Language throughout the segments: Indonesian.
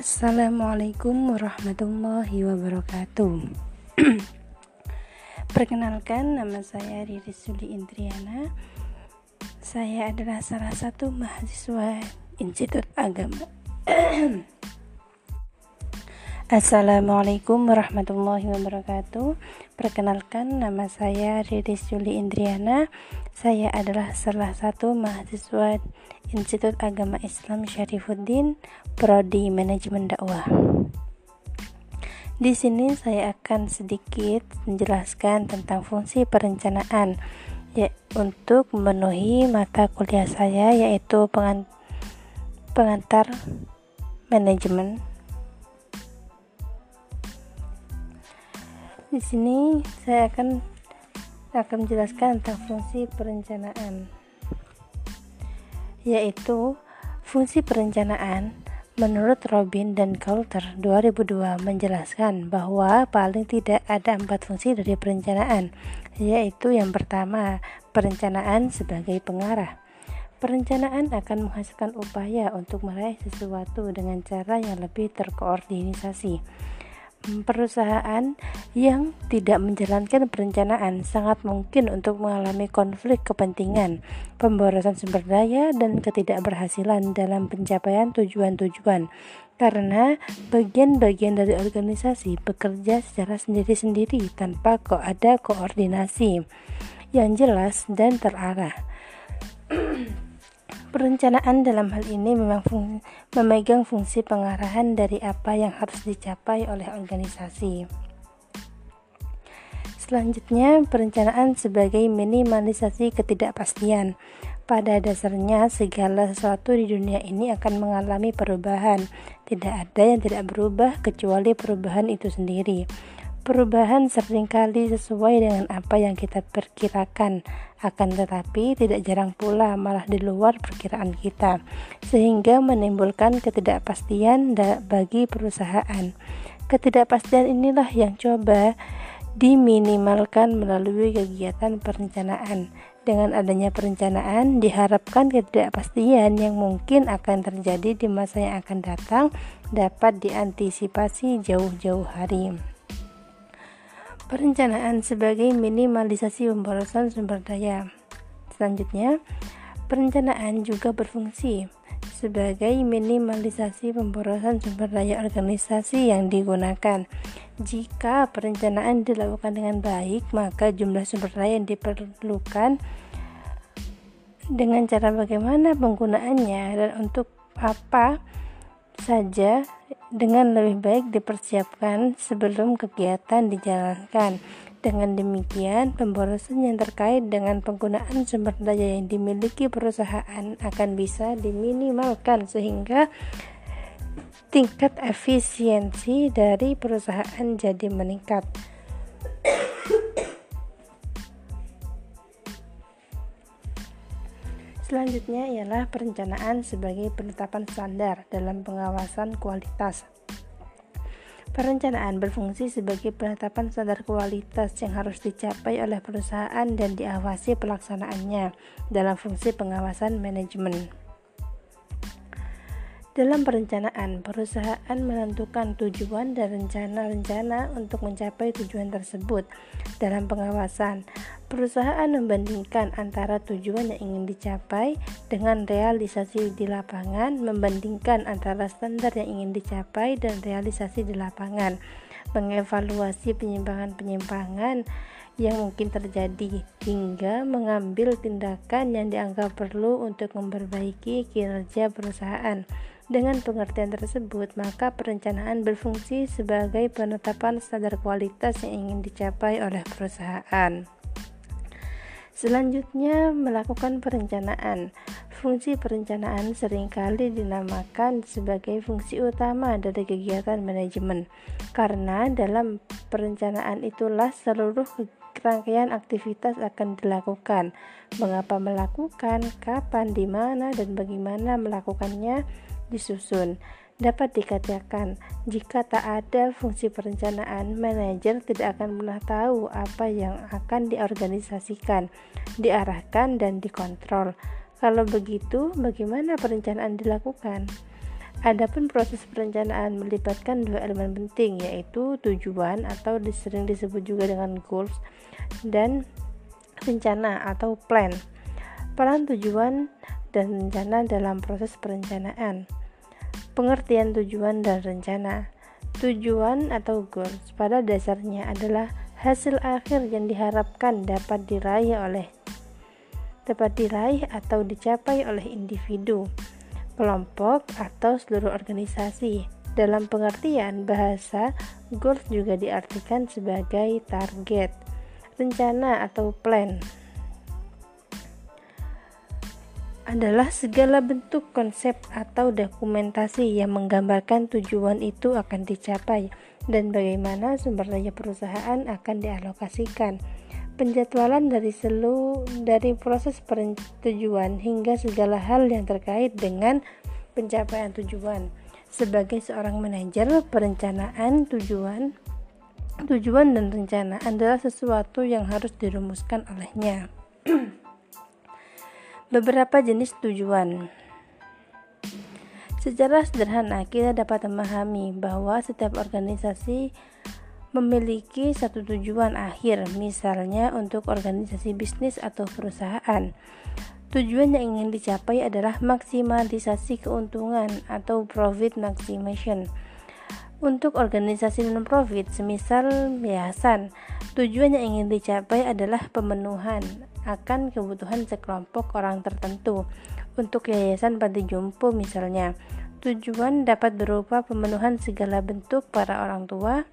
Assalamualaikum warahmatullahi wabarakatuh. Perkenalkan nama saya Riri Suli Indriana. Saya adalah salah satu mahasiswa Institut Agama Assalamualaikum warahmatullahi wabarakatuh. Perkenalkan nama saya Riri Juli Indriana. Saya adalah salah satu mahasiswa Institut Agama Islam Syarifuddin Prodi Manajemen Dakwah. Di sini saya akan sedikit menjelaskan tentang fungsi perencanaan ya untuk memenuhi mata kuliah saya yaitu pengantar manajemen Di sini saya akan akan menjelaskan tentang fungsi perencanaan. Yaitu fungsi perencanaan menurut Robin dan Coulter 2002 menjelaskan bahwa paling tidak ada empat fungsi dari perencanaan, yaitu yang pertama, perencanaan sebagai pengarah. Perencanaan akan menghasilkan upaya untuk meraih sesuatu dengan cara yang lebih terkoordinasi perusahaan yang tidak menjalankan perencanaan sangat mungkin untuk mengalami konflik kepentingan, pemborosan sumber daya, dan ketidakberhasilan dalam pencapaian tujuan-tujuan. Karena bagian-bagian dari organisasi bekerja secara sendiri-sendiri tanpa kok ada koordinasi yang jelas dan terarah. Perencanaan dalam hal ini memang fung memegang fungsi pengarahan dari apa yang harus dicapai oleh organisasi. Selanjutnya, perencanaan sebagai minimalisasi ketidakpastian. Pada dasarnya, segala sesuatu di dunia ini akan mengalami perubahan. Tidak ada yang tidak berubah kecuali perubahan itu sendiri. Perubahan sering kali sesuai dengan apa yang kita perkirakan, akan tetapi tidak jarang pula malah di luar perkiraan kita, sehingga menimbulkan ketidakpastian bagi perusahaan. Ketidakpastian inilah yang coba diminimalkan melalui kegiatan perencanaan. Dengan adanya perencanaan, diharapkan ketidakpastian yang mungkin akan terjadi di masa yang akan datang dapat diantisipasi jauh-jauh hari. Perencanaan sebagai minimalisasi pemborosan sumber daya. Selanjutnya, perencanaan juga berfungsi sebagai minimalisasi pemborosan sumber daya organisasi yang digunakan. Jika perencanaan dilakukan dengan baik, maka jumlah sumber daya yang diperlukan dengan cara bagaimana penggunaannya dan untuk apa saja dengan lebih baik dipersiapkan sebelum kegiatan dijalankan. Dengan demikian, pemborosan yang terkait dengan penggunaan sumber daya yang dimiliki perusahaan akan bisa diminimalkan sehingga tingkat efisiensi dari perusahaan jadi meningkat. Selanjutnya ialah perencanaan sebagai penetapan standar dalam pengawasan kualitas. Perencanaan berfungsi sebagai penetapan standar kualitas yang harus dicapai oleh perusahaan dan diawasi pelaksanaannya dalam fungsi pengawasan manajemen. Dalam perencanaan, perusahaan menentukan tujuan dan rencana-rencana untuk mencapai tujuan tersebut. Dalam pengawasan, perusahaan membandingkan antara tujuan yang ingin dicapai dengan realisasi di lapangan, membandingkan antara standar yang ingin dicapai dan realisasi di lapangan, mengevaluasi penyimpangan-penyimpangan yang mungkin terjadi hingga mengambil tindakan yang dianggap perlu untuk memperbaiki kinerja perusahaan. Dengan pengertian tersebut, maka perencanaan berfungsi sebagai penetapan standar kualitas yang ingin dicapai oleh perusahaan. Selanjutnya, melakukan perencanaan. Fungsi perencanaan sering kali dinamakan sebagai fungsi utama dari kegiatan manajemen, karena dalam perencanaan itulah seluruh rangkaian aktivitas akan dilakukan. Mengapa melakukan, kapan, di mana, dan bagaimana melakukannya disusun. Dapat dikatakan, jika tak ada fungsi perencanaan, manajer tidak akan pernah tahu apa yang akan diorganisasikan, diarahkan, dan dikontrol. Kalau begitu, bagaimana perencanaan dilakukan? Adapun proses perencanaan melibatkan dua elemen penting yaitu tujuan atau sering disebut juga dengan goals dan rencana atau plan. Peran tujuan dan rencana dalam proses perencanaan. Pengertian tujuan dan rencana. Tujuan atau goals pada dasarnya adalah hasil akhir yang diharapkan dapat diraih oleh dapat diraih atau dicapai oleh individu kelompok, atau seluruh organisasi. Dalam pengertian bahasa, goals juga diartikan sebagai target, rencana atau plan. Adalah segala bentuk konsep atau dokumentasi yang menggambarkan tujuan itu akan dicapai dan bagaimana sumber daya perusahaan akan dialokasikan penjadwalan dari seluruh dari proses pertujuan hingga segala hal yang terkait dengan pencapaian tujuan. Sebagai seorang manajer, perencanaan tujuan tujuan dan rencana adalah sesuatu yang harus dirumuskan olehnya. Beberapa jenis tujuan. Secara sederhana, kita dapat memahami bahwa setiap organisasi memiliki satu tujuan akhir, misalnya untuk organisasi bisnis atau perusahaan. Tujuan yang ingin dicapai adalah maksimalisasi keuntungan atau profit maximization. Untuk organisasi non-profit, semisal yayasan, tujuan yang ingin dicapai adalah pemenuhan akan kebutuhan sekelompok orang tertentu. Untuk yayasan panti jompo misalnya, tujuan dapat berupa pemenuhan segala bentuk para orang tua,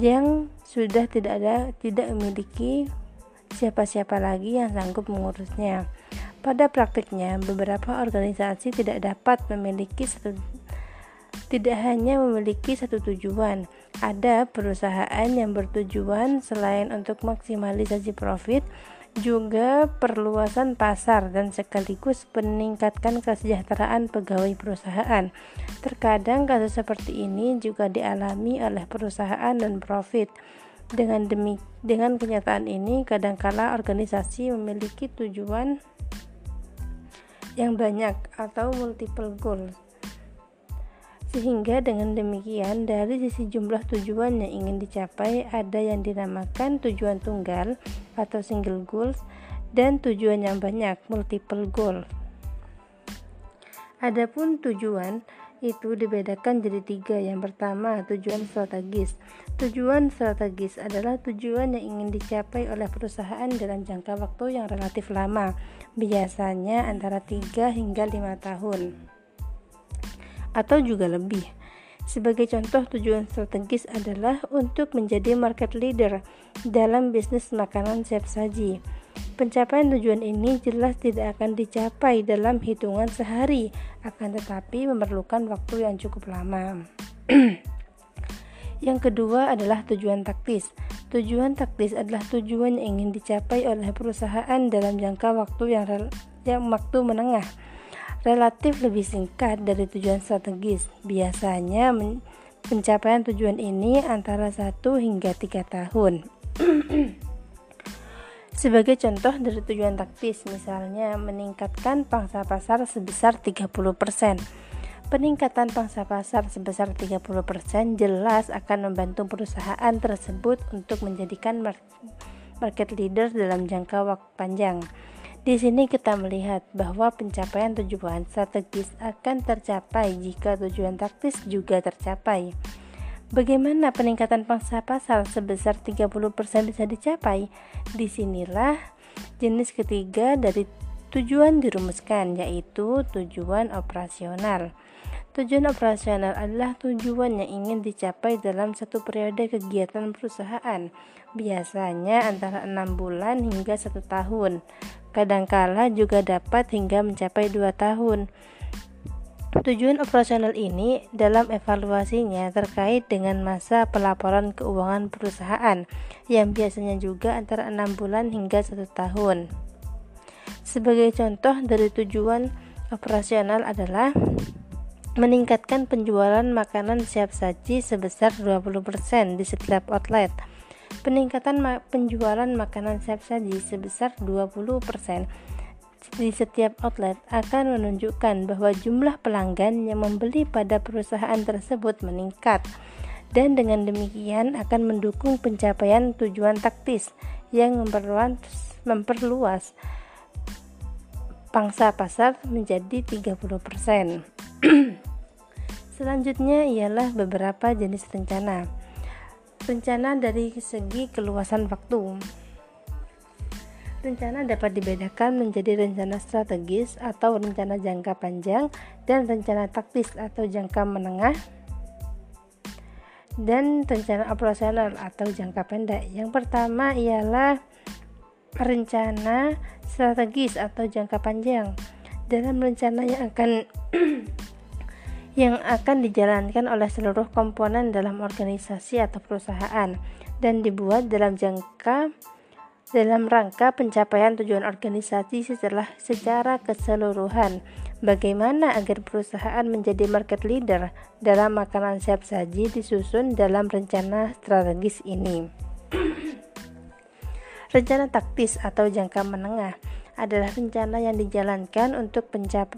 yang sudah tidak ada tidak memiliki siapa-siapa lagi yang sanggup mengurusnya. Pada praktiknya, beberapa organisasi tidak dapat memiliki satu tidak hanya memiliki satu tujuan. Ada perusahaan yang bertujuan selain untuk maksimalisasi profit, juga perluasan pasar dan sekaligus meningkatkan kesejahteraan pegawai perusahaan. Terkadang kasus seperti ini juga dialami oleh perusahaan dan profit. Dengan demi dengan kenyataan ini, kadangkala organisasi memiliki tujuan yang banyak atau multiple goals sehingga dengan demikian, dari sisi jumlah tujuan yang ingin dicapai, ada yang dinamakan tujuan tunggal atau single goals dan tujuan yang banyak multiple goal. Adapun tujuan itu dibedakan jadi tiga. Yang pertama, tujuan strategis. Tujuan strategis adalah tujuan yang ingin dicapai oleh perusahaan dalam jangka waktu yang relatif lama, biasanya antara 3 hingga 5 tahun atau juga lebih. Sebagai contoh, tujuan strategis adalah untuk menjadi market leader dalam bisnis makanan siap saji. Pencapaian tujuan ini jelas tidak akan dicapai dalam hitungan sehari, akan tetapi memerlukan waktu yang cukup lama. yang kedua adalah tujuan taktis. Tujuan taktis adalah tujuan yang ingin dicapai oleh perusahaan dalam jangka waktu yang, yang waktu menengah relatif lebih singkat dari tujuan strategis. Biasanya pencapaian tujuan ini antara 1 hingga 3 tahun. Sebagai contoh dari tujuan taktis, misalnya meningkatkan pangsa pasar sebesar 30%. Peningkatan pangsa pasar sebesar 30% jelas akan membantu perusahaan tersebut untuk menjadikan market leader dalam jangka waktu panjang. Di sini kita melihat bahwa pencapaian tujuan strategis akan tercapai jika tujuan taktis juga tercapai. Bagaimana peningkatan pangsa pasar sebesar 30% bisa dicapai? Di sinilah jenis ketiga dari tujuan dirumuskan, yaitu tujuan operasional. Tujuan operasional adalah tujuan yang ingin dicapai dalam satu periode kegiatan perusahaan, biasanya antara enam bulan hingga satu tahun kadangkala juga dapat hingga mencapai 2 tahun. Tujuan operasional ini dalam evaluasinya terkait dengan masa pelaporan keuangan perusahaan yang biasanya juga antara 6 bulan hingga 1 tahun. Sebagai contoh dari tujuan operasional adalah meningkatkan penjualan makanan siap saji sebesar 20% di setiap outlet Peningkatan ma penjualan makanan siap saji sebesar 20% di setiap outlet akan menunjukkan bahwa jumlah pelanggan yang membeli pada perusahaan tersebut meningkat dan dengan demikian akan mendukung pencapaian tujuan taktis yang memperluas, memperluas pangsa pasar menjadi 30%. Selanjutnya ialah beberapa jenis rencana. Rencana dari segi keluasan waktu. Rencana dapat dibedakan menjadi rencana strategis atau rencana jangka panjang dan rencana taktis atau jangka menengah dan rencana operasional atau jangka pendek. Yang pertama ialah rencana strategis atau jangka panjang. Dalam rencana yang akan yang akan dijalankan oleh seluruh komponen dalam organisasi atau perusahaan dan dibuat dalam jangka dalam rangka pencapaian tujuan organisasi setelah secara keseluruhan. Bagaimana agar perusahaan menjadi market leader dalam makanan siap saji disusun dalam rencana strategis ini. rencana taktis atau jangka menengah adalah rencana yang dijalankan untuk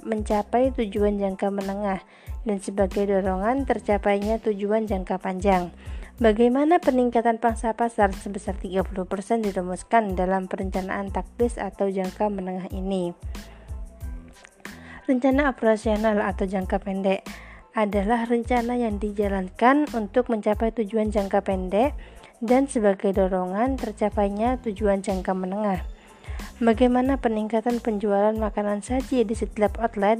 mencapai tujuan jangka menengah dan sebagai dorongan tercapainya tujuan jangka panjang. Bagaimana peningkatan pangsa pasar sebesar 30% dirumuskan dalam perencanaan taktis atau jangka menengah ini? Rencana operasional atau jangka pendek adalah rencana yang dijalankan untuk mencapai tujuan jangka pendek dan sebagai dorongan tercapainya tujuan jangka menengah. Bagaimana peningkatan penjualan makanan saji di setiap outlet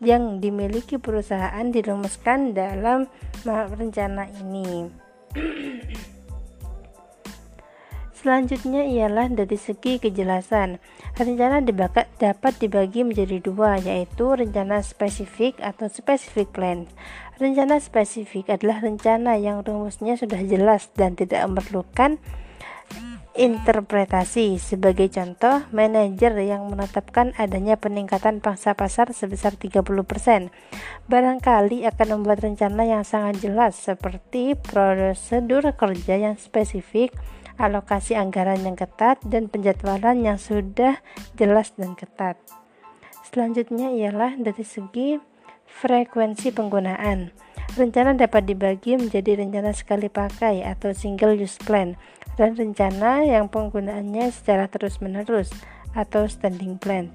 yang dimiliki perusahaan dirumuskan dalam rencana ini? Selanjutnya ialah dari segi kejelasan. Rencana dapat dibagi menjadi dua, yaitu rencana spesifik atau specific plan. Rencana spesifik adalah rencana yang rumusnya sudah jelas dan tidak memerlukan interpretasi. Sebagai contoh, manajer yang menetapkan adanya peningkatan pangsa pasar sebesar 30% barangkali akan membuat rencana yang sangat jelas seperti prosedur kerja yang spesifik, alokasi anggaran yang ketat, dan penjadwalan yang sudah jelas dan ketat. Selanjutnya ialah dari segi frekuensi penggunaan. Rencana dapat dibagi menjadi rencana sekali pakai atau single use plan dan rencana yang penggunaannya secara terus-menerus atau standing plan.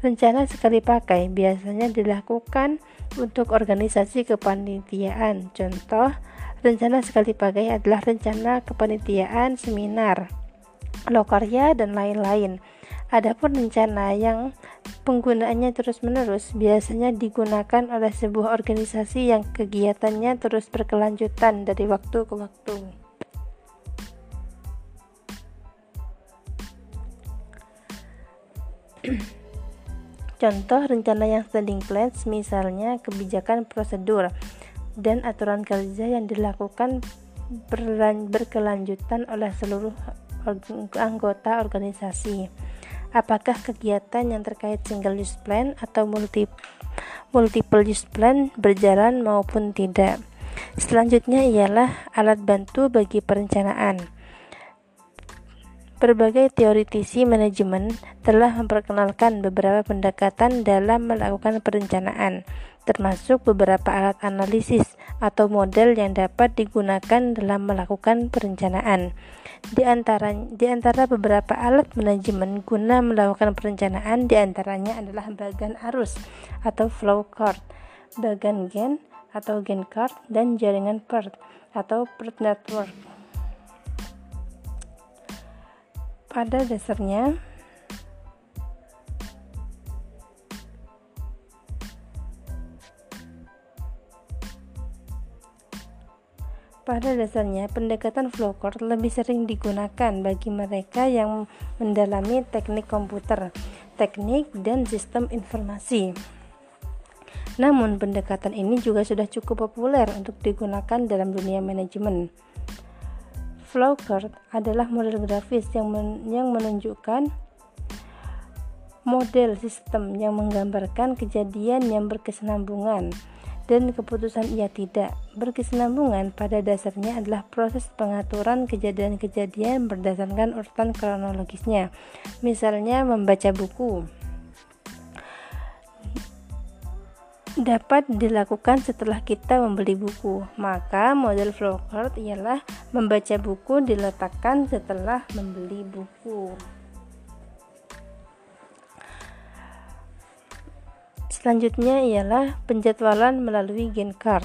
Rencana sekali pakai biasanya dilakukan untuk organisasi kepanitiaan. Contoh, rencana sekali pakai adalah rencana kepanitiaan seminar, lokarya, dan lain-lain. Adapun rencana yang penggunaannya terus-menerus biasanya digunakan oleh sebuah organisasi yang kegiatannya terus berkelanjutan dari waktu ke waktu. Contoh rencana yang standing plans misalnya kebijakan prosedur dan aturan kerja yang dilakukan berkelanjutan oleh seluruh anggota organisasi. Apakah kegiatan yang terkait single use plan atau multi, multiple use plan berjalan maupun tidak? Selanjutnya ialah alat bantu bagi perencanaan. Berbagai teoritisi manajemen telah memperkenalkan beberapa pendekatan dalam melakukan perencanaan, termasuk beberapa alat analisis atau model yang dapat digunakan dalam melakukan perencanaan. Di antara, di antara beberapa alat manajemen guna melakukan perencanaan di antaranya adalah bagan arus atau flow chart, bagan gen atau gen card, dan jaringan PERT atau PERT network. pada dasarnya Pada dasarnya, pendekatan flowchart lebih sering digunakan bagi mereka yang mendalami teknik komputer, teknik, dan sistem informasi. Namun, pendekatan ini juga sudah cukup populer untuk digunakan dalam dunia manajemen. Flowchart adalah model grafis yang, men yang menunjukkan model sistem yang menggambarkan kejadian yang berkesinambungan dan keputusan ia tidak. Berkesinambungan pada dasarnya adalah proses pengaturan kejadian-kejadian berdasarkan urutan kronologisnya. Misalnya membaca buku. Dapat dilakukan setelah kita membeli buku. Maka model flowchart ialah membaca buku diletakkan setelah membeli buku. Selanjutnya ialah penjadwalan melalui Gantt card.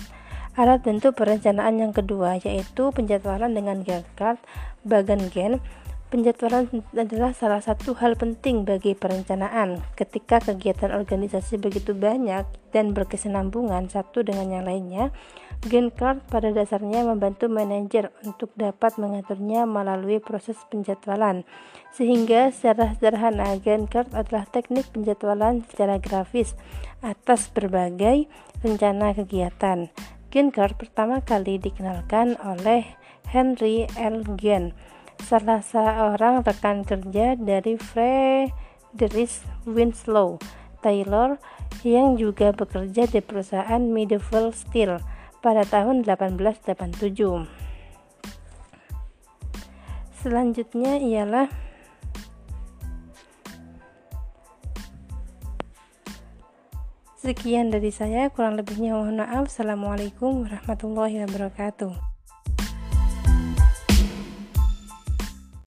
Alat bentuk perencanaan yang kedua yaitu penjadwalan dengan Gantt card bagan Gantt Penjadwalan adalah salah satu hal penting bagi perencanaan. Ketika kegiatan organisasi begitu banyak dan berkesinambungan satu dengan yang lainnya, Gantt chart pada dasarnya membantu manajer untuk dapat mengaturnya melalui proses penjadwalan. Sehingga secara sederhana, Gantt chart adalah teknik penjadwalan secara grafis atas berbagai rencana kegiatan. Gantt chart pertama kali dikenalkan oleh Henry L. Gantt salah seorang rekan kerja dari Frederick Winslow Taylor yang juga bekerja di perusahaan Medieval Steel pada tahun 1887. Selanjutnya ialah Sekian dari saya, kurang lebihnya mohon maaf. Assalamualaikum warahmatullahi wabarakatuh.